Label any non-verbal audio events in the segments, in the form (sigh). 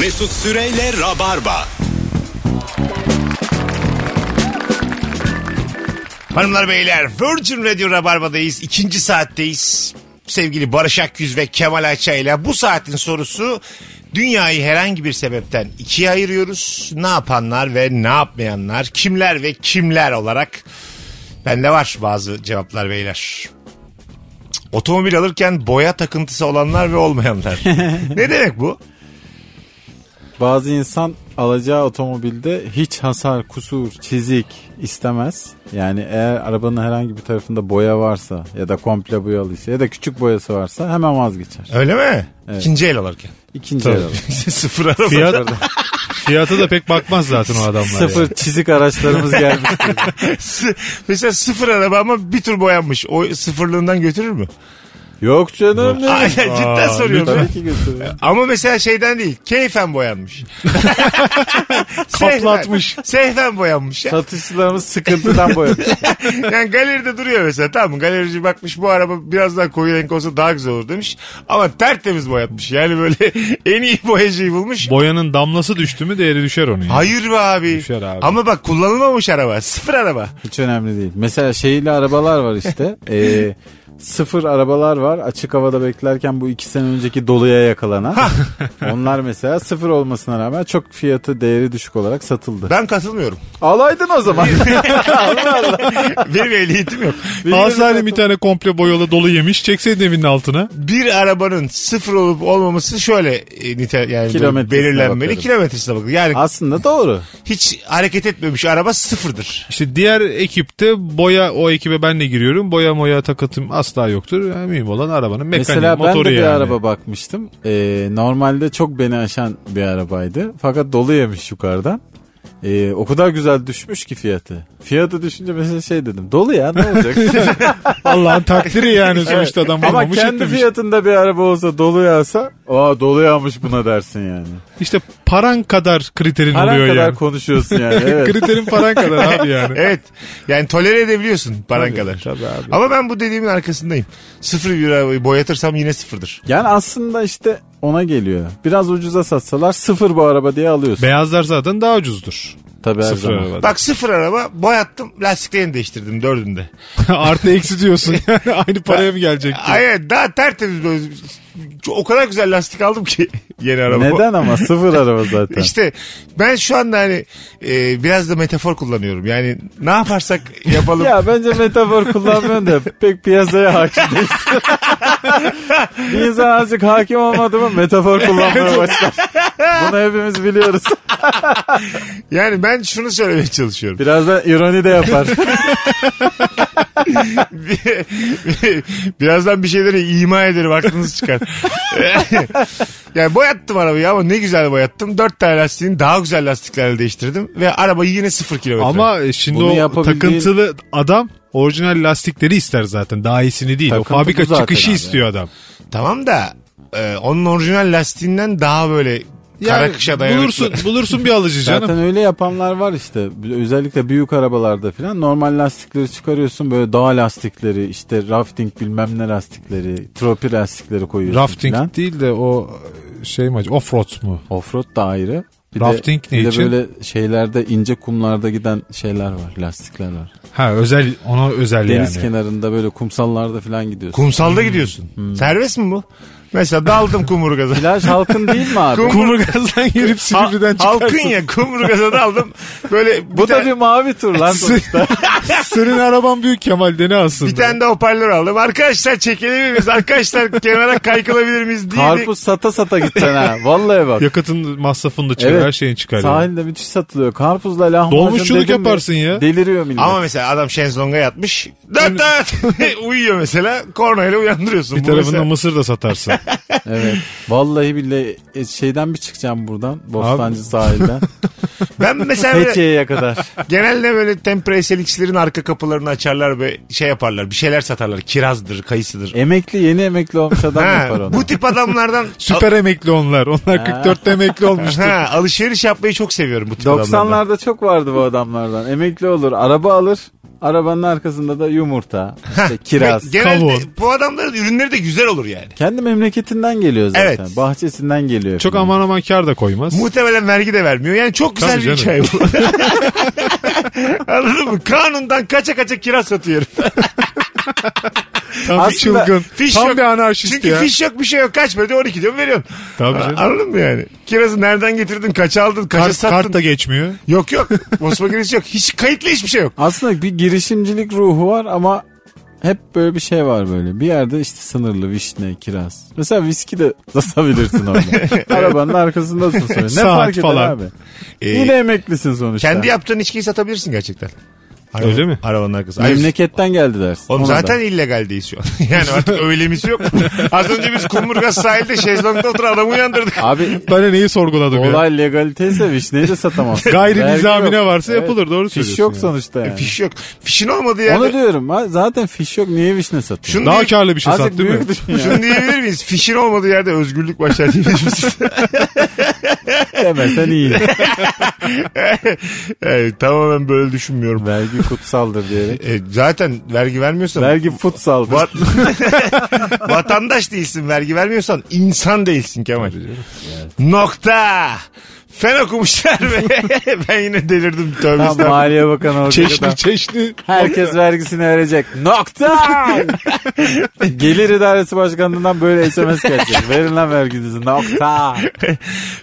Mesut Süreyle Rabarba. Hanımlar beyler Virgin Radio Rabarba'dayız. İkinci saatteyiz. Sevgili Barış Akyüz ve Kemal Ayça ile bu saatin sorusu dünyayı herhangi bir sebepten ikiye ayırıyoruz. Ne yapanlar ve ne yapmayanlar, kimler ve kimler olarak bende var bazı cevaplar beyler. Otomobil alırken boya takıntısı olanlar ve olmayanlar. (laughs) ne demek bu? Bazı insan alacağı otomobilde hiç hasar, kusur, çizik istemez. Yani eğer arabanın herhangi bir tarafında boya varsa ya da komple boyalıysa ya da küçük boyası varsa hemen vazgeçer. Öyle mi? Evet. İkinci el alırken. İkinci el alır. (laughs) Sıfır araba. Fiyat, (laughs) fiyata da pek bakmaz zaten o adamlar. Sıfır yani. çizik araçlarımız (laughs) gelmiş. Mesela sıfır araba ama bir tur boyanmış. O sıfırlığından götürür mü? Yok canım. ne? Aynen cidden soruyorum. Tabii ki götürüyor. Ama mesela şeyden değil. Keyfen boyanmış. (laughs) Kaplatmış. Sehven, sehven boyanmış. Ya. Satışçılarımız sıkıntıdan boyadı. (laughs) Yani galeride duruyor mesela tamam mı? Galerici bakmış bu araba biraz daha koyu renk olsa daha güzel olur demiş. Ama tertemiz boyatmış. Yani böyle (laughs) en iyi boyacıyı bulmuş. Boyanın damlası düştü mü değeri düşer onun. Hayır be abi. Düşer abi. Ama bak kullanılmamış araba. Sıfır araba. Hiç önemli değil. Mesela şeyli arabalar var işte. Ee, sıfır arabalar var. Açık havada beklerken bu iki sene önceki doluya yakalanan. (laughs) Onlar mesela sıfır olmasına rağmen çok fiyatı değeri düşük olarak satıldı. Ben katılmıyorum. Alaydın o zaman. (laughs) Benim ehliyetim yok. Alsaydın bir tane komple boyalı dolu yemiş çekseydin evinin altına. bir arabanın sıfır olup olmaması şöyle e, nite yani Kilometresine belirlenmeli. bakıyorum. Kilometresine bakın. Yani Aslında doğru. hiç hareket etmemiş araba sıfırdır. İşte diğer ekipte boya o ekibe ben de giriyorum. Boya moya takıntım asla yoktur. Yani mühim olan arabanın mekaniği, Mesela ben motoru de bir yani. araba bakmıştım. Ee, normalde çok beni aşan bir arabaydı. Fakat dolu yemiş yukarıdan. Ee, o kadar güzel düşmüş ki fiyatı. Fiyatı düşünce mesela şey dedim. Dolu ya ne olacak? (laughs) Allah'ın takdiri yani sonuçta adam Ama bulmamış kendi etmemiş. fiyatında bir araba olsa dolu yağsa aa dolu yağmış buna dersin yani. İşte paran kadar kriterin Paran oluyor kadar yani. konuşuyorsun yani. (laughs) Evet. Kriterin paran kadar (laughs) abi yani. Evet. Yani tolere edebiliyorsun paran Tabii, kadar. tabii abi. Ama ben bu dediğimin arkasındayım. Sıfır bir arabayı boyatırsam yine sıfırdır. yani aslında işte ona geliyor. Biraz ucuza satsalar sıfır bu araba diye alıyorsun. Beyazlar zaten daha ucuzdur. Tabii her Sıfır zaman. arabada. Bak sıfır araba boyattım lastiklerini değiştirdim dördünde. (laughs) Artı eksi diyorsun yani (laughs) aynı paraya mı gelecek? diye. Ay daha tertemiz böyle. O kadar güzel lastik aldım ki (laughs) yeni araba. Neden ama (laughs) sıfır araba zaten. İşte ben şu anda hani e, biraz da metafor kullanıyorum. Yani ne yaparsak yapalım. (laughs) Ya bence metafor kullanmıyorsun da pek piyasaya hakim değilsin. bir insan azıcık hakim olmadı mı metafor kullanmaya başlar. Bunu hepimiz biliyoruz. Yani ben şunu söylemeye çalışıyorum. Biraz da ironi de yapar. Birazdan bir şeyleri ima ederim aklınız çıkar. (laughs) yani boyattım arabayı ama ne güzel boyattım. Dört tane lastiğini daha güzel lastiklerle değiştirdim. Ve arabayı yine sıfır kilometre. Ama e, şimdi Bunu o yapabildiğin- takıntılı adam orijinal lastikleri ister zaten. Daha iyisini değil. Takıntı o fabrika zaten çıkışı abi. istiyor adam. Tamam da e, onun orijinal lastiğinden daha böyle Yani kışa dayanıklı. bulursun, bulursun bir alıcı canım. Zaten öyle yapanlar var işte. Özellikle büyük arabalarda falan normal lastikleri çıkarıyorsun. Böyle dağ lastikleri, işte rafting bilmem ne lastikleri, tropi lastikleri koyuyorsun Rafting falan. değil de o şey mi? Offroad mu? Offroad da ayrı. Bir Rafting de, ne bir için? de böyle şeylerde ince kumlarda giden şeyler var. Lastikler var. Ha özel ona özel Deniz yani. kenarında böyle kumsallarda falan gidiyorsun. Kumsalda gidiyorsun. Serbest mi bu? Mesela daldım kumurgaza. Plaj halkın değil mi abi? Kum- Kumurgazdan girip Silivri'den Ha- halkın çıkarsın. ya kumurgaza daldım. Böyle (laughs) bir, Bu da tane, bir mavi tur lan sonuçta. (laughs) Senin araban büyük Kemal'de ne aslında? bir tane de hoparlör aldım. Arkadaşlar çekebilir miyiz? Arkadaşlar (laughs) kenara kaykılabilir miyiz? diye. Karpuz sata sata gideceksin ha. Vallahi bak. Yakıtın masrafını da çıkar, Evet. her şeyini çıkar. yani. Sahilde müthiş satılıyor. Karpuzla lahmacun Dolmuşçuluk dedim mi, yaparsın ya. Deliriyor millet. Ama mesela adam şezlonga yatmış. Dört dört. Uyuyor mesela. Kornayla uyandırıyorsun. Bir Bu tarafında mesela- mısır da satarsın. Evet. Vallahi billahi e, şeyden bir çıkacağım buradan. Bostancı sahilden. (laughs) Ben mesela Fethiye'ye kadar. genelde böyle Tempra SLX'lerin arka kapılarını açarlar ve şey yaparlar. Bir şeyler satarlar. Kirazdır, kayısıdır. Emekli yeni emekli olmuş adam Ha, yapar onu. bu tip adamlardan (laughs) Süper emekli onlar. Onlar 44'te emekli olmuştur. ha, alışveriş yapmayı çok seviyorum bu tip adamlardan. 90'larda çok vardı bu adamlardan. Emekli olur, araba alır. Arabanın arkasında da yumurta, (laughs) işte kiraz. Genelde kavun. bu adamların ürünleri de güzel olur yani. Kendi memleketinden geliyor zaten. Evet. Bahçesinden geliyor. Çok falan. aman aman kar da koymaz. Muhtemelen vergi de vermiyor. Yani çok güzel Tabii bir hikaye canım. bu. (laughs) Anladın mı? Kanundan kaça kaça kiraz satıyor. (laughs) Tam bir Aslında çılgın. Fiş Tam yok. bir anarşist Çünkü ya. fiş yok bir şey yok. Kaç böyle 12 diyor veriyorsun. Tabii canım. Anladın mı yani? Kirazı nereden getirdin? Kaça aldın? Kaça Kart, sattın? kart da geçmiyor. Yok yok. Bosma girişi yok. Hiç kayıtlı hiçbir şey yok. Aslında bir girişimcilik ruhu var ama hep böyle bir şey var böyle. Bir yerde işte sınırlı vişne, kiraz. Mesela viski de satabilirsin orada. (laughs) Arabanın arkasındasın sonra. Ne Saat fark eder falan. abi? Ee, Yine emeklisin sonuçta. kendi yaptığın içkiyi satabilirsin gerçekten. Araba- Öyle mi? Arabanın arkası. Memleketten geldi dersin. Oğlum Ona zaten da. illegaldeyiz şu an. (laughs) yani artık öylemisi yok. Az önce biz Kumburgaz sahilde şezlongda oturan adamı uyandırdık. Abi Ben de neyi sorguladım ya. olay legaliteyse vişneyi de satamazsın. (laughs) Gayri nizamine varsa yapılır, doğru Fiş söylüyorsun yok ya. sonuçta yani. Fiş yok. Fişin olmadığı yerde. Onu diyorum. ha, Zaten fiş yok niye vişne satıyorsun? Şunu Daha diye- karlı bir şey Azıcık sat değil mi? Şunu diyebilir miyiz? Fişin olmadığı yerde özgürlük başlar diyebilir miyiz? (laughs) Demesen iyi. (laughs) evet, tamamen böyle düşünmüyorum. Vergi kutsaldır diyerek. E, zaten vergi vermiyorsan Vergi futsaldır. Vat- (laughs) vatandaş değilsin vergi vermiyorsan insan değilsin Kemal. Nokta. Fen okumuşlar ve (laughs) ben yine delirdim tövbe Tam estağfurullah. Maliye Bakanı olacak Çeşni çeşni. Herkes vergisini verecek. Nokta. (laughs) Gelir İdaresi Başkanlığından böyle SMS gelecek. Verin lan verginizi. Nokta.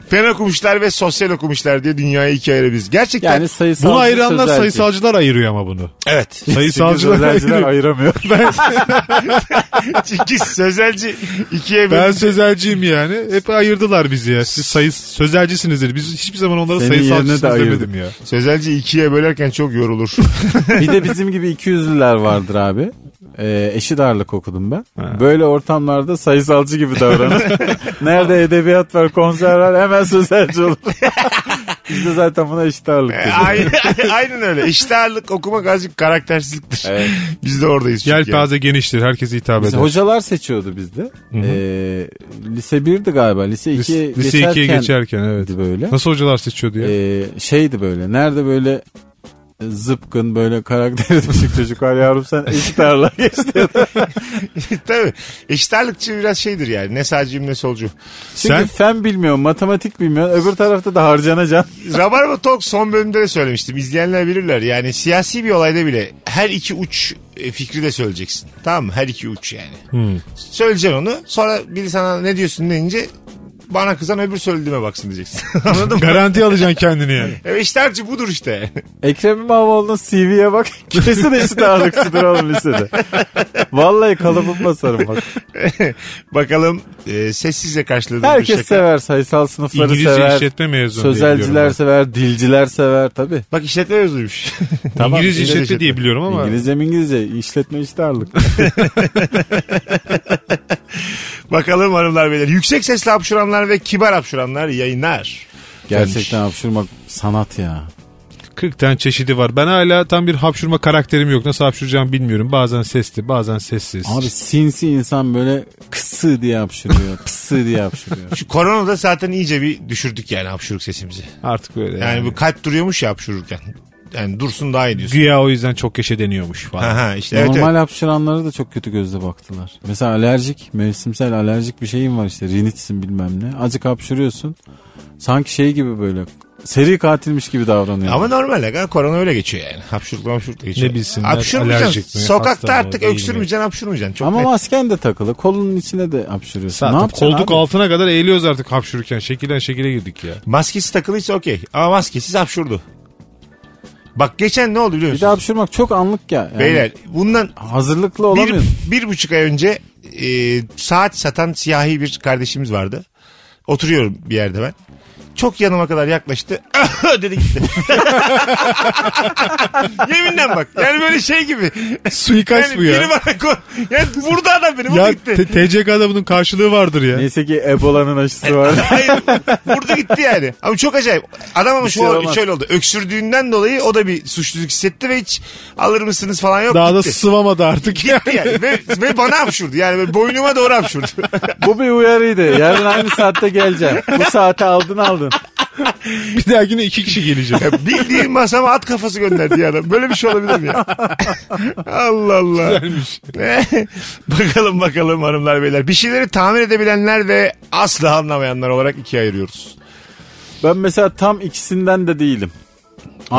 Fen okumuşlar ve sosyal okumuşlar diye dünyayı ikiye ayırabiliriz. Gerçekten Yani sayısalcı Bunu ayıranlar sözelci. sayısalcılar ayırıyor ama bunu. evet. Sayısalcılar Sözelciler ayırıyor. ayıramıyor. (laughs) Çünkü sözelci ikiye Ben bölün. sözelciyim yani. Hep ayırdılar bizi ya. Siz sayı sözelcisinizdir. Biz hiçbir zaman onlara Senin yerine de sayısalcısınız ayırdık. demedim ya. Sözelci ikiye bölerken çok yorulur. (laughs) Bir de bizim gibi 200'lüler vardır abi. Ee, eşit ağırlık okudum ben. Böyle ortamlarda sayısalcı gibi davranır. (laughs) Nerede edebiyat var, konser var hemen sözelci olur. (laughs) Biz de zaten buna eşit ağırlık E, aynen, (laughs) (laughs) aynen öyle. İşte ağırlık okumak azıcık karaktersizliktir. Evet. Biz de oradayız. Yelpaze geniştir. Herkese hitap eder. hocalar seçiyordu bizde. Ee, lise 1'di galiba. Lise 2'ye Lise, lise 2'ye geçerken geçerken evet. böyle. Nasıl hocalar seçiyordu ya? Ee, şeydi böyle. Nerede böyle zıpkın böyle karakteri düşük çocuk var yavrum sen eşit ağırlığa geçti. (laughs) Tabii. Eşit ağırlıkçı biraz şeydir yani. Ne sağcıyım ne solcu. Çünkü Sen- fen bilmiyorsun, matematik bilmiyorsun. Öbür tarafta da harcanacaksın. (laughs) Rabarba Talk son bölümde de söylemiştim. İzleyenler bilirler. Yani siyasi bir olayda bile her iki uç e, fikri de söyleyeceksin. Tamam mı? Her iki uç yani. Hmm. Söyleyeceksin onu. Sonra biri sana ne diyorsun deyince bana kızan öbür söylediğime baksın diyeceksin. (laughs) Anladın mı? Garanti alacaksın kendini yani. Evet işte harcı budur işte. Ekrem İmamoğlu'nun CV'ye bak. (laughs) Kesin eşit ağırlıkçıdır oğlum lisede. Vallahi kalıbım basarım bak. (laughs) Bakalım e, sessizce karşıladığım bir Herkes şaka. sever. Sayısal sınıfları İngilizce sever. işletme mezunu diye Sözelciler biliyorum sever. Dilciler sever tabii. Bak işletme mezunuymuş. ben. İngilizce işletme işletme. diye biliyorum ama. İngilizce mi İngilizce? İşletme eşit ağırlık. Bakalım hanımlar beyler. Yüksek sesli hapşuranlar ve kibar hapşuranlar yayınlar. Gerçekten hapşurmak sanat ya. 40 tane çeşidi var. Ben hala tam bir hapşurma karakterim yok. Nasıl hapşuracağımı bilmiyorum. Bazen sesli bazen sessiz. Abi sinsi insan böyle kısı diye hapşırıyor. (laughs) Pısı diye hapşırıyor. Şu koronada zaten iyice bir düşürdük yani hapşuruk sesimizi. Artık böyle yani. Yani bu kalp duruyormuş ya hapşururken. Yani dursun daha iyi diyorsun. Güya o yüzden çok yaşa deniyormuş falan. Aha, işte evet, Normal evet. hapşıranlara da çok kötü gözle baktılar. Mesela alerjik, mevsimsel alerjik bir şeyin var işte. Rinitsin bilmem ne. Acık hapşırıyorsun. Sanki şey gibi böyle seri katilmiş gibi davranıyor. Ama normal ya. Korona öyle geçiyor yani. Hapşurukla hapşurukla geçiyor. Ne bilsinler, Hapşurmayacaksın. alerjik mi, Sokakta artık öksürmeyeceksin hapşurmayacaksın. Çok Ama net. masken de takılı. Kolunun içine de hapşırıyorsun. Zaten ne yapacaksın kolduk abi? altına kadar eğiliyoruz artık hapşururken. Şekilden şekile girdik ya. Maskesi takılıysa okey. Ama maskesiz hapşurdu. Bak geçen ne oldu biliyor Bir musun? de hapşırmak çok anlık ya. Yani Beyler bundan Hazırlıklı bir, olamıyorsun. bir buçuk ay önce e, saat satan siyahi bir kardeşimiz vardı. Oturuyorum bir yerde ben. Çok yanıma kadar yaklaştı. (laughs) dedi gitti. (laughs) Yeminle bak. Yani böyle şey gibi. Suikast Yani bu ya. biri bana ko- yani vurdu adam beni. Vurdu Ya gitti. T- TCK'da bunun karşılığı vardır ya. Neyse ki Ebola'nın aşısı var. (laughs) Hayır, vurdu gitti yani. Ama çok acayip. Adam ama şu şey olmaz. şöyle oldu. Öksürdüğünden dolayı o da bir suçluluk hissetti ve hiç alır mısınız falan yok. Daha da gitti. sıvamadı artık. Gitti yani. Ve, ve bana hapşurdu. Yani böyle boynuma doğru hapşurdu. Bu bir uyarıydı. Yarın aynı saatte geleceğim. Bu saate aldın aldın. (laughs) Bir dahakine iki kişi gelecek. Ya bildiğin masama at kafası gönderdi ya adam. Böyle bir şey olabilir mi ya? (laughs) Allah Allah. Güzelmiş. (laughs) bakalım bakalım hanımlar beyler. Bir şeyleri tamir edebilenler ve asla anlamayanlar olarak ikiye ayırıyoruz. Ben mesela tam ikisinden de değilim.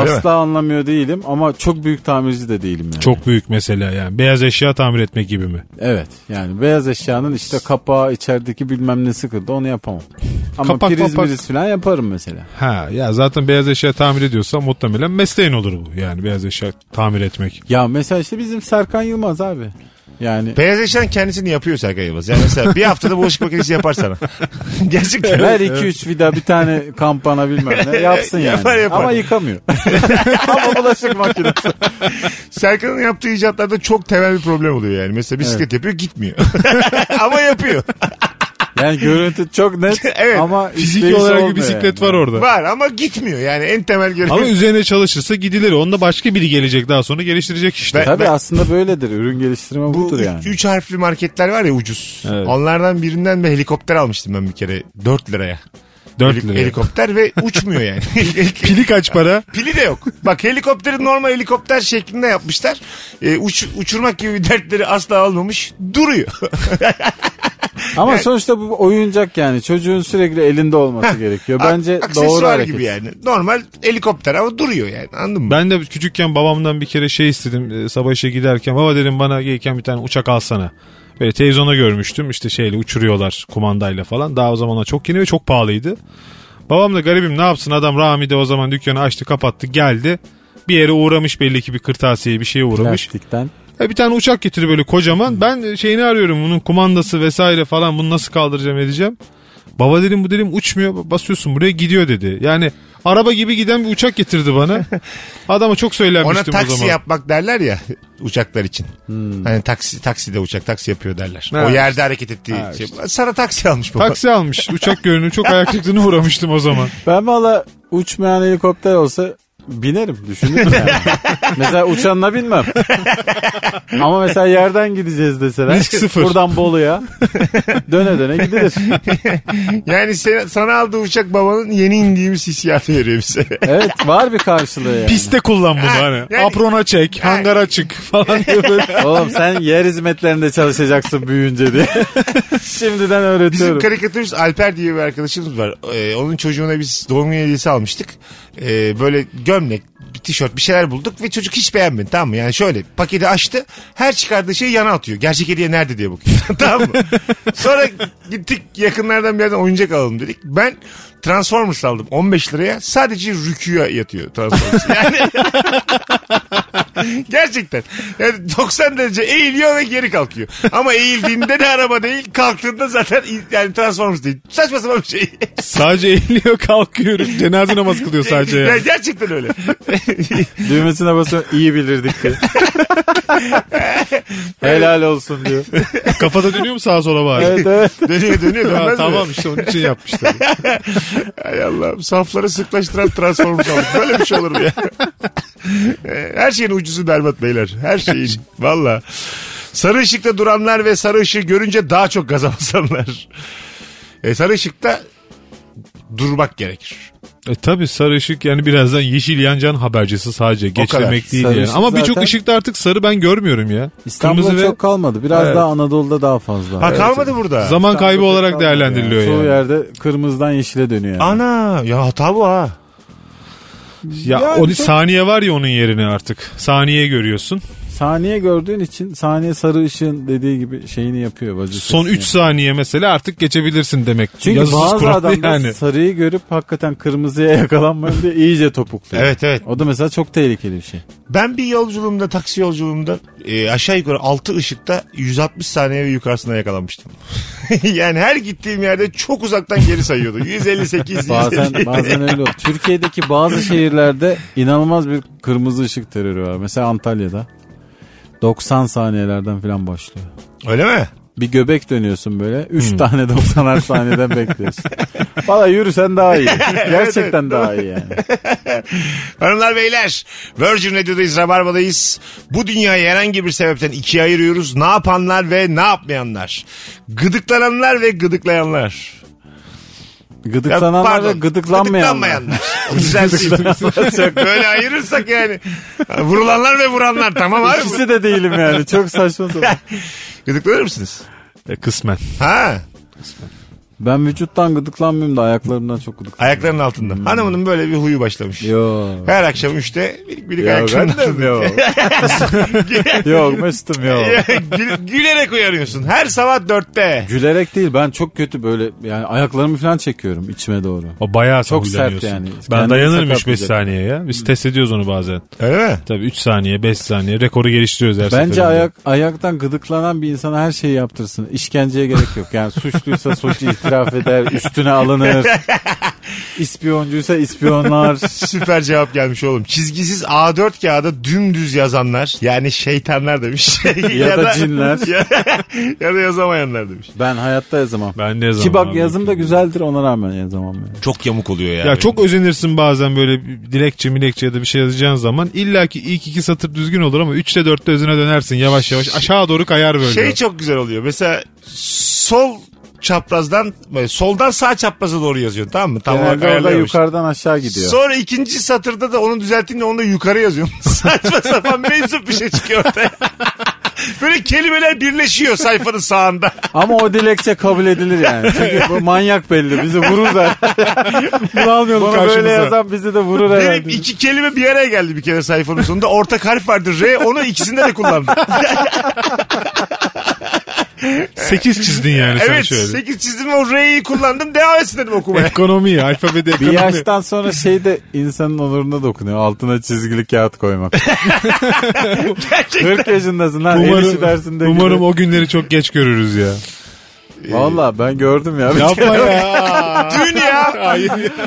Öyle Asla anlamıyor değilim ama çok büyük tamirci de değilim yani. Çok büyük mesela yani. Beyaz eşya tamir etmek gibi mi? Evet yani beyaz eşyanın işte kapağı içerideki bilmem ne sıkıldı onu yapamam. Ama Kapak, priz kapak. falan yaparım mesela. Ha ya zaten beyaz eşya tamir ediyorsan muhtemelen mesleğin olur bu. Yani beyaz eşya tamir etmek. Ya mesela işte bizim Serkan Yılmaz abi. Yani Beyaz eşyanın kendisini yapıyor Serkan Yılmaz. Yani mesela bir haftada bulaşık makinesi yapar sana. (laughs) Gerçekten. ver 2-3 vida bir tane kampana bilmem ne yapsın (laughs) yani. Yapar, yapar. Ama yıkamıyor. (laughs) Ama bulaşık makinesi. Serkan'ın yaptığı icatlarda çok temel bir problem oluyor yani. Mesela bisiklet yapıyor gitmiyor. Ama yapıyor. Yani görüntü çok net (laughs) Evet. ama Fiziki işleyişi olarak bir bisiklet yani. var orada. Var ama gitmiyor. Yani en temel görev. Ama üzerine çalışırsa gidilir. Onda başka biri gelecek daha sonra geliştirecek işte. Ben- Tabii aslında böyledir. Ürün geliştirme Bu budur üç, yani. üç harfli marketler var ya ucuz. Evet. Onlardan birinden bir helikopter almıştım ben bir kere. 4 liraya. 4 Heli- lira. Helikopter ve (laughs) uçmuyor yani. (laughs) Pili kaç para? Pili de yok. Bak helikopteri normal helikopter şeklinde yapmışlar. Ee, uç, uçurmak gibi bir dertleri asla almamış. Duruyor. (laughs) Ama sonuçta bu oyuncak yani. Çocuğun sürekli elinde olması gerekiyor. Bence doğru hareket. gibi yani. Normal helikopter ama duruyor yani. Anladın mı? Ben de küçükken babamdan bir kere şey istedim. e, Sabah işe giderken baba dedim bana gelirken bir tane uçak alsana. Böyle televizyonda görmüştüm işte şeyle uçuruyorlar kumandayla falan. Daha o zamanlar çok yeni ve çok pahalıydı. Babam da garibim ne yapsın adam Rami de o zaman dükkanı açtı kapattı geldi. Bir yere uğramış belli ki bir kırtasiye bir şeye uğramış. Plastikten. Ya bir tane uçak getirdi böyle kocaman. Ben şeyini arıyorum bunun kumandası vesaire falan bunu nasıl kaldıracağım edeceğim. Baba dedim bu dedim uçmuyor basıyorsun buraya gidiyor dedi. Yani araba gibi giden bir uçak getirdi bana. (laughs) Adama çok Ona söylenmiştim o taksi zaman. yapmak derler ya uçaklar için. Hani taksi takside uçak taksi yapıyor derler. Ha. O yerde hareket ettiği Ha, şey. Sana taksi almış baba. Taksi almış uçak görünüyor çok ayak (laughs) uğramıştım o zaman. Ben valla uçmayan helikopter olsa binerim düşünürüm yani. (laughs) mesela uçanla binmem. (laughs) Ama mesela yerden gideceğiz deseler. Risk sıfır. Buradan Bolu'ya. döne döne gidilir. (laughs) Yani sen, sana aldığı uçak babanın yeni indiğimiz hissiyatı veriyor bize. Evet var bir karşılığı yani. Piste kullan bunu Ha, hani. yani- Aprona çek, hangara çık falan diye böyle. Oğlum sen yer hizmetlerinde çalışacaksın büyüyünce diye. Şimdiden Bizim öğretiyorum. karikatürist Alper diye bir arkadaşımız var. Ee, onun çocuğuna biz doğum günü hediyesi almıştık. Ee, böyle gömlek, bir tişört bir şeyler bulduk ve çocuk hiç beğenmedi tamam mı? Yani şöyle paketi açtı her çıkardığı şeyi yana atıyor. Gerçek hediye nerede diye bakıyor. (laughs) tamam mı? Sonra gittik yakınlardan bir yerden oyuncak alalım dedik. Ben Transformers aldım 15 liraya sadece rüküya yatıyor Transformers. Yani (laughs) (laughs) gerçekten. Yani 90 derece eğiliyor ve geri kalkıyor. Ama eğildiğinde de araba değil kalktığında zaten yani Transformers değil. Saçma sapan bir şey. Sadece eğiliyor kalkıyor. Cenaze namazı kılıyor sadece. Ya Yani. gerçekten öyle. (laughs) Düğmesine basıyor iyi bilirdik diye. Helal olsun diyor. Kafada dönüyor mu sağa sola bari? Evet evet. dönüyor dönüyor Ha, dönmez mi? tamam işte onun için yapmışlar. (laughs) Hay Allah'ım safları sıklaştıran Transformers aldık. Böyle bir şey olur mu ya? Her şeyin ucuzu berbat beyler. Her şeyin. Valla. Sarı ışıkta duranlar ve sarı ışığı görünce daha çok gaza basanlar. E, sarı ışıkta durmak gerekir. E tabi sarı ışık yani birazdan yeşil yancan habercisi sadece. Geçlemek değil Sarı yani. ışık Ama birçok zaten- ışıkta artık sarı ben görmüyorum ya. İstanbul'da Kırmızı ve çok kalmadı. Biraz Evet. daha Anadolu'da daha fazla. Ha kalmadı burada. zaman İstanbul'da kaybı olarak kalmadı değerlendiriliyor yani. Çoğu yerde kırmızıdan yeşile dönüyor yani. Ana ya hata bu ha. Ya Yani o çok- saniye var ya onun yerine artık. Saniye görüyorsun. Saniye gördüğün için saniye sarı ışığın dediği gibi şeyini yapıyor. vazifesini Son 3 yapıyor. saniye mesela artık geçebilirsin demek. Çünkü Yazısız bazı adam da yani. sarıyı görüp hakikaten kırmızıya yakalanmayın diye iyice topukluyor. Evet evet. O da mesela çok tehlikeli bir şey. Ben bir yolculuğumda taksi yolculuğumda e, aşağı yukarı 6 ışıkta 160 saniye ve yukarısına yakalanmıştım. (laughs) yani her gittiğim yerde çok uzaktan geri sayıyordu. 158, Bazen 157. bazen öyle olur. Türkiye'deki bazı şehirlerde inanılmaz bir kırmızı ışık terörü var. Mesela Antalya'da 90 saniyelerden falan başlıyor. Öyle mi? Bir göbek dönüyorsun böyle. 3 Hmm. tane 90'ar saniyeden bekliyorsun. (laughs) Valla yürüsen daha iyi. (laughs) Gerçekten daha iyi yani. (laughs) Hanımlar beyler Virgin Radio'dayız Rabarba'dayız. Bu dünyayı herhangi bir sebepten ikiye ayırıyoruz. Ne yapanlar ve ne yapmayanlar. Gıdıklananlar ve gıdıklayanlar. Gıdıklananlar pardon, ve gıdıklanmayanlar. Gıdıklanmayanlar. (laughs) O güzel değil. Böyle ayırırsak yani. Vurulanlar ve vuranlar tamam abi. İkisi de değilim yani. Çok saçma sapan. (laughs) Gıdıklanır mısınız? E, kısmen. Ha. Ben vücuttan gıdıklanmıyorum da ayaklarımdan çok gıdıklanıyorum. Ayaklarının altında. Hanımının böyle bir huyu başlamış. Yo. Her akşam üçte birik birik ayaklarının annem yok. (laughs) yok Mesut'um yok. (laughs) Gül- gülerek uyanıyorsun. Her sabah dörtte. Gülerek değil ben çok kötü böyle yani ayaklarımı falan çekiyorum içime doğru. O bayağı Çok sert yani. Ben Kendini dayanırım 3-5 sakatlayacak. saniye ya. Biz test ediyoruz onu bazen. Öyle mi? Tabii 3 saniye 5 saniye rekoru geliştiriyoruz her Bence seferinde. ayak ayaktan gıdıklanan bir insana her şeyi yaptırsın. İşkenceye gerek yok. Yani suçluysa suç (laughs) itiraf eder, üstüne alınır. İspiyoncuysa ispiyonlar. Süper cevap gelmiş oğlum. Çizgisiz A4 kağıda dümdüz yazanlar yani şeytanlar demiş. (laughs) Ya da cinler. (laughs) ya, ya da yazamayanlar demiş. Ben hayatta yazamam. Ben ne zaman Ki bak abi? yazım da güzeldir ona rağmen yazamam yani. Çok yamuk oluyor ya. Ya çok özenirsin bazen böyle dilekçe milekçe ya da bir şey yazacağın zaman. İlla ki ilk iki satır düzgün olur ama 3'te 4'te özüne dönersin yavaş yavaş. Aşağı doğru kayar böyle. Şey çok güzel oluyor. Mesela sol çaprazdan böyle soldan sağ çapraza doğru yazıyor tamam mı? Tam olarak Genelde orada yukarıdan aşağı gidiyor. Sonra ikinci satırda da onu düzelttiğinde onu da yukarı yazıyorum. (laughs) Saçma sapan meczup bir şey çıkıyor ortaya. (laughs) Böyle kelimeler birleşiyor sayfanın sağında. (laughs) Ama o dilekçe kabul edilir yani. Çünkü bu manyak belli. Bizi vurur da. Bunu almayalım Bunu böyle karşımıza. yazan bizi de vurur Benim herhalde. iki kelime bir araya geldi bir kere sayfanın sonunda. Ortak harf vardı R. Onu ikisinde de kullandım. 8 çizdin yani sen evet şöyle. 8 çizdim o R'yi kullandım. Devam etsin dedim okumaya. Ekonomi, alfabede Bir ekonomi. yaştan sonra şey de insanın onuruna dokunuyor. Altına çizgili kağıt koymak. Gerçekten. 40 yaşındasın lan. işi dersinde Umarım, umarım gibi. o günleri çok geç görürüz ya. Valla ben gördüm ya. Yapma (laughs) ya. Dün ya.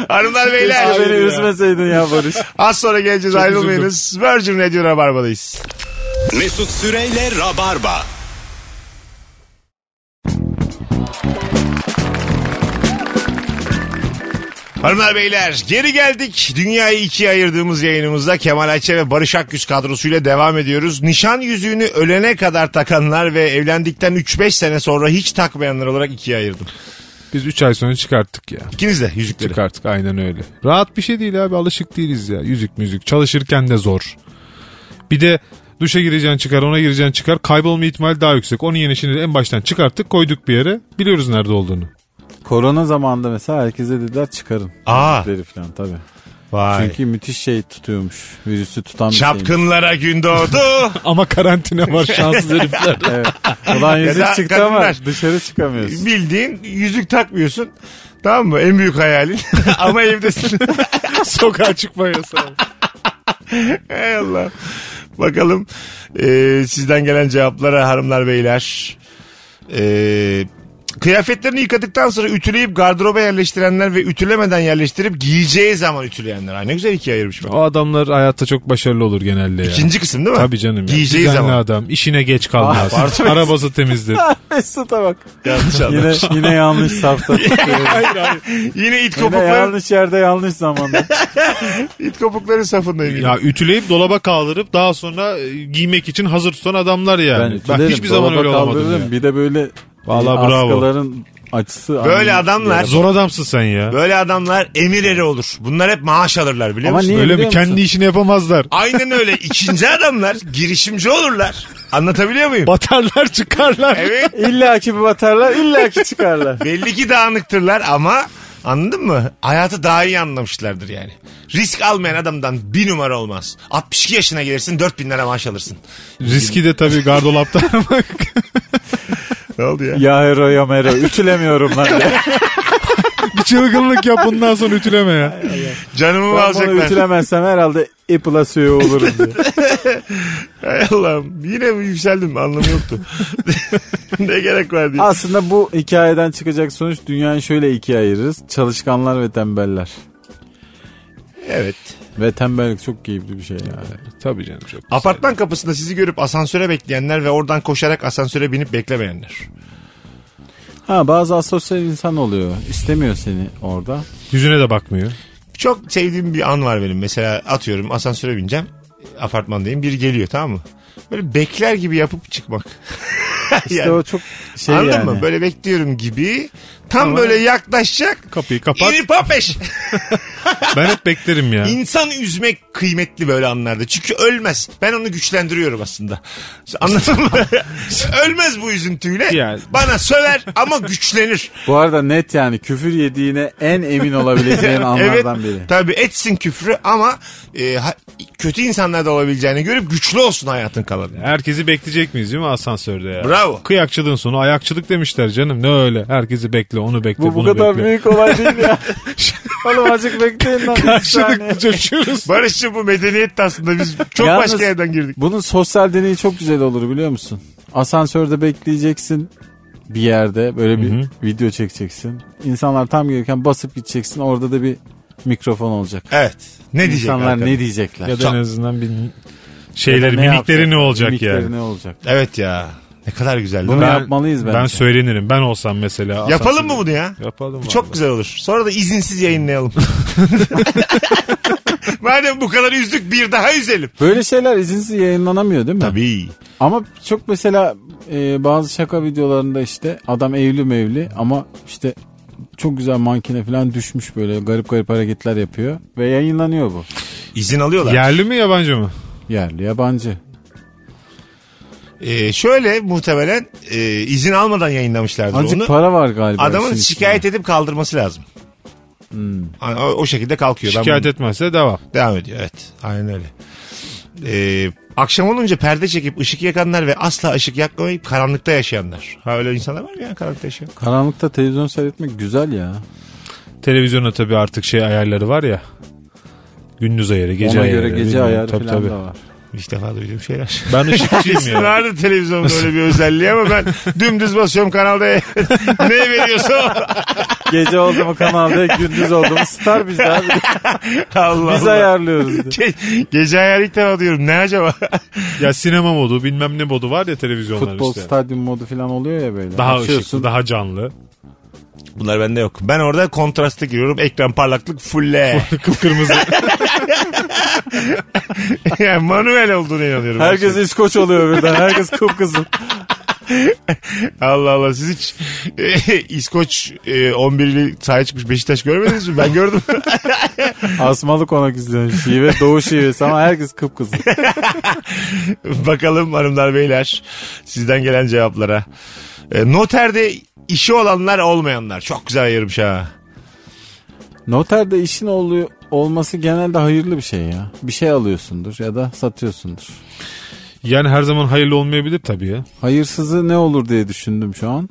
Hanımlar beyler. Keşke beni üzmeseydin ya Barış. Az sonra geleceğiz ayrılmayınız. Virgin Radio Rabarba'dayız. Mesut Süreyle Rabarba. Hanımlar beyler geri geldik. Dünyayı ikiye ayırdığımız yayınımızda Kemal Ayçe ve Barış Akgüz kadrosuyla devam ediyoruz. Nişan yüzüğünü ölene kadar takanlar ve evlendikten 3-5 sene sonra hiç takmayanlar olarak ikiye ayırdım. Biz 3 ay sonra çıkarttık ya. İkiniz de yüzükleri. Çıkarttık aynen öyle. Rahat bir şey değil abi alışık değiliz ya. Yüzük müzik çalışırken de zor. Bir de duşa gireceksin çıkar ona gireceksin çıkar kaybolma ihtimali daha yüksek. Onun yenisini en baştan çıkarttık koyduk bir yere biliyoruz nerede olduğunu. Korona zamanında mesela herkese dediler çıkarın. Aa. Falan tabii. Vay. Çünkü müthiş şey tutuyormuş. Virüsü tutan bir şeymiş. Çapkınlara gün doğdu. (laughs) Ama karantina var şanssız herifler. (laughs) Evet. Ulan yüzük çıktı ama dışarı çıkamıyorsun. Bildiğin yüzük takmıyorsun. Tamam mı? En büyük hayalin. (laughs) Ama evdesin. Sokağa çıkma yasağı. Hay Allah. Bakalım e, sizden gelen cevaplara hanımlar beyler. E, kıyafetlerini yıkadıktan sonra ütüleyip gardıroba yerleştirenler ve ütülemeden yerleştirip giyeceği zaman ütüleyenler. Ay ne güzel ikiye ayırmış bak. O adamlar hayatta çok başarılı olur genelde ya. İkinci kısım değil mi? Tabii canım. Ya. Giyeceği Düzenli zaman. adam. işine geç kalmaz. Arabası temizdir. (laughs) Mesut'a bak. Yanlış Yine, anlamış. (laughs) yine yanlış safta (laughs) tutuyor. Yine it Yine kopukları, yanlış yerde yanlış zamanda. it kopukların safındayım. ya ütüleyip dolaba kaldırıp daha sonra e, giymek için hazır tutan adamlar Ben, yani. Ben, ütülerim, hiçbir zaman dolaba öyle olamadım kaldırırım. ya. Bir de böyle Vallahi e, bravo. askıların açısı. Böyle aynı adamlar-. Zor adamsın sen ya. Böyle adamlar emir eri olur. Bunlar hep maaş alırlar biliyor Ama musun? niye Öyle mi? biliyor musun? Kendi işini yapamazlar. Aynen öyle. (laughs) İkinci adamlar girişimci olurlar. Anlatabiliyor muyum? Batarlar çıkarlar. Evet. (laughs) İlla ki bir batarlar illa ki çıkarlar. (laughs) Belli ki dağınıktırlar ama anladın mı? Hayatı daha iyi anlamışlardır yani. Risk almayan adamdan bir numara olmaz. 62 yaşına gelirsin 4000 lira maaş alırsın. Riski de tabii gardolapta. Ne oldu ya? ya hero ya mero ütülemiyorum lan. (laughs) bir çılgınlık yap bundan sonra ütüleme ya. Canımı mı ben bunu alacaklar? ütülemezsem herhalde Apple'a suyu olurum diye. (laughs) Hay Allah'ım. Yine mi yükseldim anlamı yoktu. (laughs) ne gerek var diye. Aslında bu hikayeden çıkacak sonuç dünyayı şöyle ikiye ayırırız. Çalışkanlar ve tembeller. Evet. Ve tembellik çok keyifli bir şey yani. Tabii canım çok güzel. Apartman kapısında sizi görüp asansöre bekleyenler ve oradan koşarak asansöre binip beklemeyenler. Ha bazı asosyal insan oluyor. İstemiyor seni orada. Yüzüne de bakmıyor. Çok sevdiğim bir an var benim. Mesela atıyorum asansöre bineceğim. Apartmandayım. Biri geliyor tamam mı? Böyle bekler gibi yapıp çıkmak. (laughs) İşte Yani o çok Şey Anladın yani. mı? Böyle bekliyorum gibi. Tam Ama- böyle yaklaşacak. Kapıyı kapat. İri papeş. (laughs) (laughs) ben hep beklerim ya. İnsan üzmek kıymetli böyle anlarda. Çünkü ölmez. Ben onu güçlendiriyorum aslında. Anladın mı? (laughs) ölmez bu üzüntüyle. Yani- Bana söver ama güçlenir. Bu arada net yani küfür yediğine en emin olabileceğin anlardan biri. Tabii etsin küfrü ama e, ha- kötü insanlar da olabileceğini görüp güçlü olsun hayatın kalanı. Herkesi bekleyecek miyiz değil mi asansörde ya? Bravo. Kıyakçılığın sonu ayakçılık demişler canım. Ne öyle? Herkesi bekle, onu bekle, Bu bu bunu kadar bekle. büyük olay değil ya. (laughs) Oğlum azıcık bekleyin lan. bir saniye. Karşılıklı coşuyoruz. Barışçı bu medeniyet de aslında biz çok Yalnız- başka yerden girdik. Bunun sosyal deneyi çok güzel olur biliyor musun? Asansörde bekleyeceksin bir yerde böyle bir Hı hı. video çekeceksin. İnsanlar tam gelirken basıp gideceksin. Orada da bir mikrofon olacak. Evet. Ne diyecek İnsanlar ne diyecekler? Ya da en azından bir Ya şeyleri, ne mimikleri yapacak? ne olacak Mimikleri yani. ne olacak? Evet ya. Ne kadar güzel değil Bunu mi? yapmalıyız bence. Ben söylenirim. Ben olsam mesela. Yapalım mı asansörde- bunu ya? Yapalım. Bu çok güzel olur. Sonra da izinsiz yayınlayalım. (laughs) Madem bu kadar üzdük bir daha üzelim. Böyle şeyler izinsiz yayınlanamıyor değil mi? Tabii. Ama çok mesela e, bazı şaka videolarında işte adam evli mevli ama işte çok güzel mankine falan düşmüş böyle garip garip hareketler yapıyor ve yayınlanıyor bu. İzin alıyorlar. Yerli mi yabancı mı? Yerli yabancı. Ee, şöyle muhtemelen e, izin almadan yayınlamışlardır Azıcık onu. para var galiba. Adamın işin şikayet edip kaldırması lazım. Hmm. O, o şekilde kalkıyor. Şikayet bunu- etmezse devam. Devam ediyor evet. Aynen öyle. Ee, akşam olunca perde çekip ışık yakanlar ve asla ışık yakmayıp karanlıkta yaşayanlar. Ha öyle insanlar var mı ya karanlıkta yaşayan? içinde. Karanlıkta televizyon seyretmek güzel ya. Televizyonda tabii artık şey ayarları var ya. Gündüz ayarı, gece Ona ayarı. göre gece ayarı Tabii, falan tabii. da var. İlk defa duyduğum şeyler. (laughs) Ben ışıkçıyım (laughs) ya. vardı televizyonda öyle bir özelliği ama ben dümdüz basıyorum kanalda (laughs) ne veriyorsa. Gece oldu mu kanalda gündüz oldu mu star bizde abi. Allah Biz Allah. ayarlıyoruz. Ge- gece ayarı ilk defa diyorum. Ne acaba? Ya sinema modu bilmem ne modu var ya televizyonlar Futbol işte. stadyum modu falan oluyor ya böyle. Daha Açıyorsun. ışıklı, daha canlı. Bunlar bende yok. Ben orada kontrasta giriyorum. Ekran parlaklık fulle. (laughs) Kıpkırmızı. (laughs) yani manuel olduğunu inanıyorum. Herkes İskoç oluyor birden. Herkes kıpkızıl. (laughs) Allah Allah siz hiç e, İskoç e, 11'li sahaya çıkmış Beşiktaş görmediniz mi? Ben gördüm. Asmalı konak izliyorsun. Şive doğu şivesi ama herkes kıpkızıl. Bakalım hanımlar beyler sizden gelen cevaplara. E, noterde işi olanlar olmayanlar. Çok güzel ayırmış ha. Noterde işin oluyor, olması genelde hayırlı bir şey ya. Bir şey alıyorsundur ya da satıyorsundur. yani her zaman hayırlı olmayabilir tabii ya. Hayırsızı ne olur diye düşündüm şu an.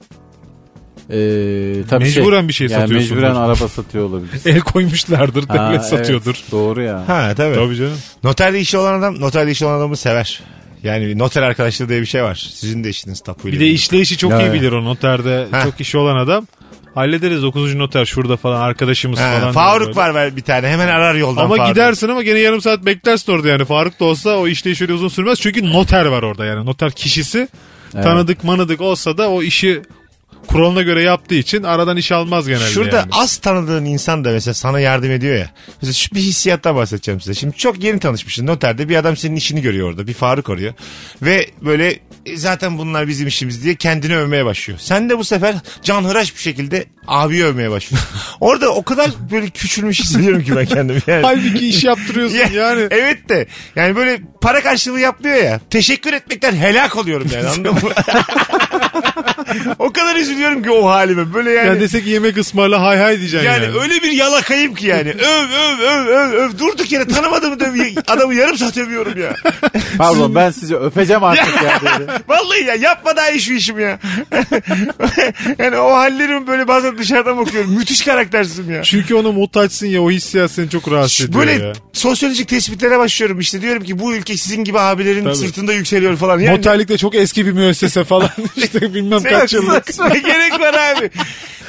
Ee, tabii Mecburen bir şey yani satıyorsundur. Mecburen araba satıyor olabilir. (laughs) El koymuşlardır, Ha, devlet evet, satıyordur. doğru ya. Ha tabii. Tabii canım. Noterde işi olan adam noterde işi olan adamı sever. Yani noter arkadaşlığı diye bir şey var. Sizin de işiniz tapuyla. Bir de işleyişi çok Ya, iyi evet. bilir o noterde. Ha. Çok işi olan adam. Hallederiz 9. noter şurada falan arkadaşımız Ha, falan. Faruk var var bir tane hemen arar yoldan Ama Faruk. gidersin ama gene yarım saat beklersin orada yani. Faruk da olsa o işleyiş öyle uzun sürmez. Çünkü noter var orada yani. Noter kişisi tanıdık manıdık olsa da o işi kuralına göre yaptığı için aradan iş almaz genelde Şurada yani. az tanıdığın insan da mesela sana yardım ediyor ya. Mesela şu bir hissiyattan bahsedeceğim size. Şimdi çok yeni tanışmışsın noterde bir adam senin işini görüyor orada. Bir Faruk arıyor. Ve böyle "E, zaten bunlar bizim işimiz diye kendini övmeye başlıyor. Sen de bu sefer canhıraş bir şekilde abi övmeye başlıyorsun. (laughs) orada o kadar böyle küçülmüş hissediyorum ki ben kendimi. Yani. Halbuki iş yaptırıyorsun Ya, yani. (laughs) Evet de yani böyle para karşılığı yapmıyor ya. Teşekkür etmekten helak oluyorum yani anladın mı? (laughs) o kadar üzülüyorum ki o halime. Böyle yani. Yani desek yemek ısmarla hay hay diyeceksin yani. Yani, öyle bir yalakayım ki yani. (laughs) öv öv öv öv öv. Durduk yere tanımadığımı döv. Adamı yarım saat övüyorum ya. (laughs) Pardon ben sizi öpeceğim artık ya. (laughs) Vallahi ya yapma daha iyi şu işimi ya. yani o hallerimi böyle bazen dışarıdan bakıyorum. Müthiş karaktersizim ya. Çünkü ona muhtaçsın ya o hissiyat seni çok rahatsız ediyor Böyle ya. sosyolojik tespitlere başlıyorum işte diyorum ki bu ülke sizin gibi abilerin Tabii. sırtında yükseliyor falan. Yani Noterlik de çok eski bir müessese falan işte bilmem kaç yıllık. Gerek var abi?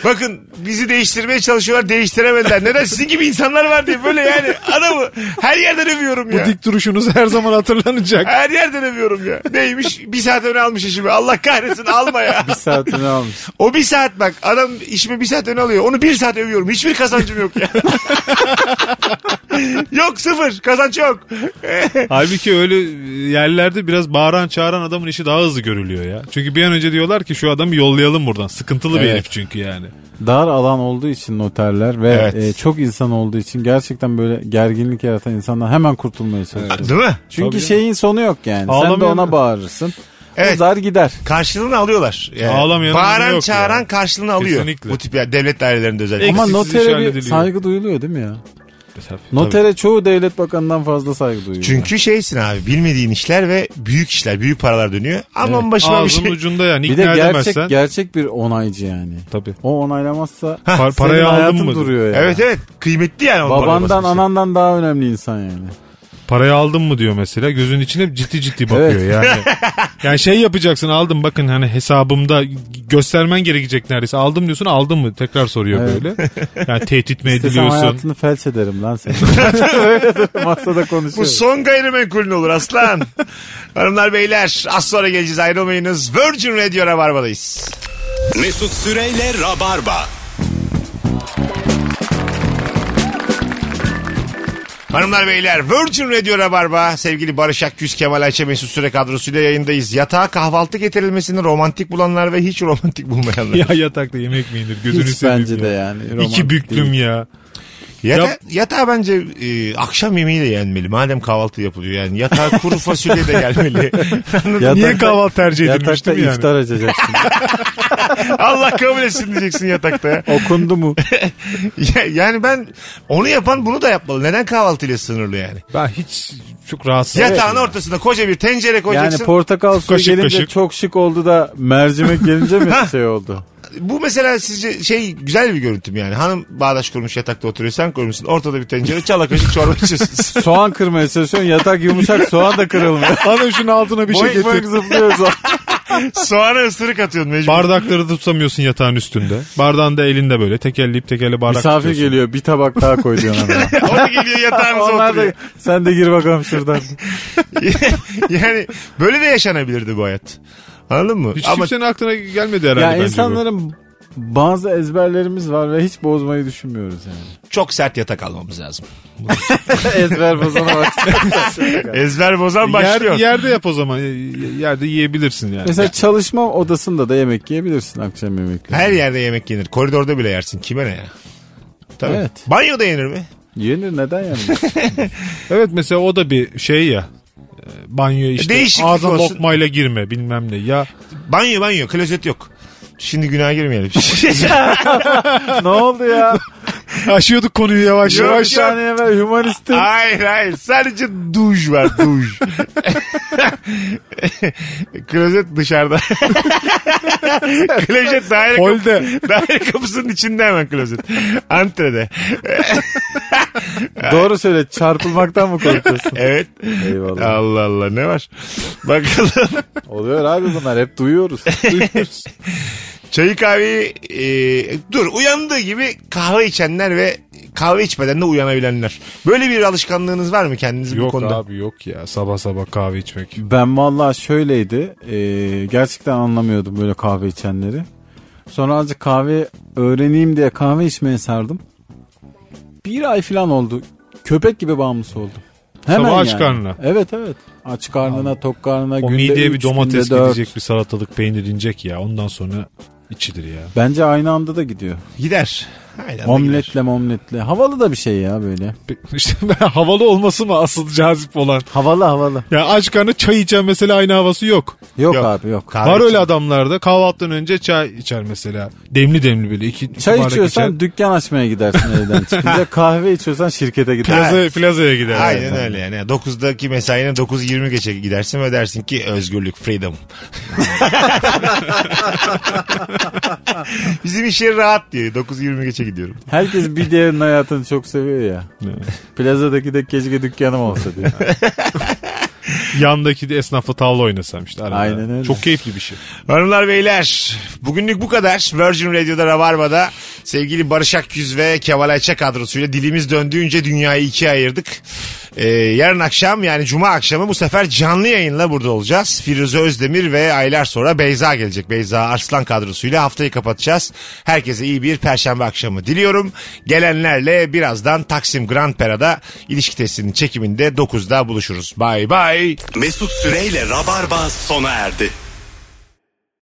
Bakın bizi değiştirmeye çalışıyorlar değiştiremediler. Neden sizin gibi insanlar var diye böyle yani adamı her yerden övüyorum Bu ya. dik duruşunuz her zaman hatırlanacak. Her yerden övüyorum ya. Neymiş? Bir saat öne almış işimi. Allah kahretsin alma ya. Bir saatini almış. O bir saat bak adam işimi bir saat öne alıyor. Onu bir saat övüyorum. Hiçbir kazancım yok ya. (laughs) (laughs) Yok sıfır kazanç yok. (laughs) Halbuki öyle yerlerde biraz bağıran çağıran adamın işi daha hızlı görülüyor ya. Çünkü bir an önce diyorlar ki şu adamı yollayalım buradan. Sıkıntılı bir Evet. herif çünkü yani. Dar alan olduğu için noterler ve Evet. e, çok insan olduğu için gerçekten böyle gerginlik yaratan insanlar hemen kurtulmaya çalışıyor. Değil mi? Çünkü Tabii. şeyin sonu yok yani. Sen de Ağlamayan ona bağırırsın. Evet. O zar gider. Karşılığını alıyorlar. Yani Ağlamayanın bağıran yok çağıran ya. karşılığını alıyor. Kesinlikle. Bu tip ya, devlet dairelerinde özellikle. Ama Eksiksiz iş notere bir hallediliyor. saygı duyuluyor değil mi ya? Mesela, Notere çoğu devlet bakanından fazla saygı duyuyor. Çünkü şeysin abi bilmediğin işler ve büyük işler büyük paralar dönüyor. Aman Evet. başıma bir Ağzının şey. ucunda yani bir de gerçek edemezsen. gerçek bir onaycı yani. Tabii. O onaylamazsa Par- senin parayı aldın hayatın mı? duruyor yani. Evet evet kıymetli yani. Babandan anandan daha önemli insan yani. Parayı aldın mı diyor mesela. Gözün içine ciddi ciddi bakıyor Evet. yani. yani şey yapacaksın aldım bakın hani hesabımda göstermen gerekecek neredeyse. Aldım diyorsun aldın mı? Tekrar soruyor Evet. böyle. Yani tehdit mi İstesem ediliyorsun? hayatını felç ederim lan seni. (laughs) Masada Bu konuşuyoruz. son gayrimenkulün olur aslan. Hanımlar beyler az sonra geleceğiz ayrılmayınız. Virgin Radio Rabarba'dayız. Mesut Süreyle Rabarba. Hanımlar beyler Virgin Radio Rabarba sevgili Barış Akgüz Kemal Ayçe Mesut Süre kadrosuyla yayındayız. Yatağa kahvaltı getirilmesini romantik bulanlar ve hiç romantik bulmayanlar. (laughs) ya yatakta yemek mi yenir? Gözünü Hiç seveyim bence ya. de yani. İki romantik büklüm değil. ya. Yata, yatağı bence e, akşam yemeğiyle yenmeli. Madem kahvaltı yapılıyor yani. Yatağa kuru fasulye de gelmeli. (laughs) Yatakta- Niye kahvaltı tercih edilmiş Yatakta değil mi yani? iftar açacaksın. (laughs) Allah kabul etsin diyeceksin yatakta. ya. Okundu mu? (laughs) Ya- yani ben onu yapan bunu da yapmalı. Neden kahvaltıyla sınırlı yani? Ben hiç çok rahatsız. Yatağın ortasına koca bir tencere koyacaksın. Yani portakal suyu Kaşık gelince kaşık. çok şık oldu da mercimek gelince mi şey oldu? Bu mesela sizce şey güzel bir görüntüm yani. Hanım bağdaş kurmuş yatakta oturuyor sen kurmuşsun. Ortada bir tencere çala kaşık çorba (laughs) içiyorsun. Soğan kırmaya çalışıyorsun yatak yumuşak soğan da kırılmıyor. Hanım şunun altına bir şey getir. boink zıplıyor soğan. (laughs) (laughs) Soğana ısırık atıyorsun mecbur. Bardakları da tutamıyorsun yatağın üstünde. Bardağın da elinde böyle tekelleyip tekerle bardak Misafir tutuyorsun. geliyor bir tabak daha koy diyorsun adama. (laughs) o da geliyor yatağınıza Onlar oturuyor. da sen de gir bakalım şuradan. (laughs) yani böyle de yaşanabilirdi bu hayat. Anladın mı? Hiç Ama kimsenin aklına gelmedi herhalde ya bence bu. Bazı ezberlerimiz var ve hiç bozmayı düşünmüyoruz yani. çok sert yatak almamız lazım. (laughs) Ezber bozana bak. (laughs) Ezber bozan Yer, başlıyor. yerde yap o zaman. Yerde yiyebilirsin yani. Mesela çalışma odasında da yemek yiyebilirsin akşam yemekleri. Her yerde yemek yenir. Koridorda bile yersin. Kime ne ya? Tabii. Evet. Banyoda yenir mi? Yenir neden yani? (laughs) Evet mesela o da bir şey ya. E, Banyo işte Değişiklik ağzına olsun. lokmayla girme bilmem ne. Ya Banyo banyo. Klozet yok. Şimdi günaha girmeyelim. (laughs) ne oldu ya? aşıyorduk konuyu yavaş Yok, Bir yavaş. yok. saniye ben humanistim. hayır hayır. Sadece duş var. Duş. (laughs) klozet dışarıda. (laughs) klozet daire, kapı, Holde. daire kapısının içinde hemen klozet. Antrede. Doğru söyle çarpılmaktan mı korkuyorsun? Evet. Eyvallah. Allah Allah ne var? Bakalım. Oluyor abi bunlar hep duyuyoruz. Duyuyoruz. Çayı kahveyi e, dur uyandığı gibi kahve içenler ve kahve içmeden de uyanabilenler. Böyle bir alışkanlığınız var mı kendiniz bu yok konuda? abi yok ya sabah sabah kahve içmek. Ben vallahi şöyleydi. e, gerçekten anlamıyordum böyle kahve içenleri. Sonra azıcık kahve öğreneyim diye kahve içmeye sardım. Bir ay falan oldu. Köpek gibi bağımlısı oldum. Sabah aç karnına. Evet evet. Aç karnına, tok karnına. O günde mideye bir domates dört. gidecek bir salatalık peynir inecek ya ondan sonra içilir ya. Bence aynı anda da gidiyor. Gider. Aynen. Omletle momletle. Havalı da bir şey ya böyle. İşte (laughs) havalı olması mı asıl cazip olan? Havalı havalı. Ya aç karnı çay içen mesela aynı havası yok. Yok, Yok. abi yok. Kahve Var öyle adamlarda kahvaltıdan önce çay içer mesela. Demli demli böyle iki iki Çay içiyorsan içer. dükkan açmaya gidersin (laughs) evden çıkınca. Kahve içiyorsan şirkete gidersin. Plaza, plazaya gider. Aynen öyle yani. 9'daki mesaine 9.20 geçe gidersin ve dersin ki özgürlük, freedom. (laughs) Bizim iş yeri rahat diyor. 9.20 geçe gidiyorum. Herkes bir diğerinin hayatını çok seviyor ya. Plazadaki de keşke dükkanım olsa diyor. (laughs) Yandaki de esnafla tavla oynasam işte. arada. Aynen öyle. Çok keyifli bir şey. Hanımlar beyler Bugünlük bu kadar. Virgin Radio'da Rabarba'da sevgili Barış Akyüz ve Kemal Ayça kadrosuyla dilimiz döndüğünce dünyayı ikiye ayırdık. Ee, yarın akşam yani cuma akşamı bu sefer canlı yayınla burada olacağız. Firuze Özdemir ve aylar sonra Beyza gelecek. Beyza Arslan kadrosuyla haftayı kapatacağız. Herkese iyi bir perşembe akşamı diliyorum. Gelenlerle birazdan Taksim Grand Pera'da ilişki testinin çekiminde 9'da buluşuruz. Bye bye. Mesut Süreyle Rabarba sona erdi.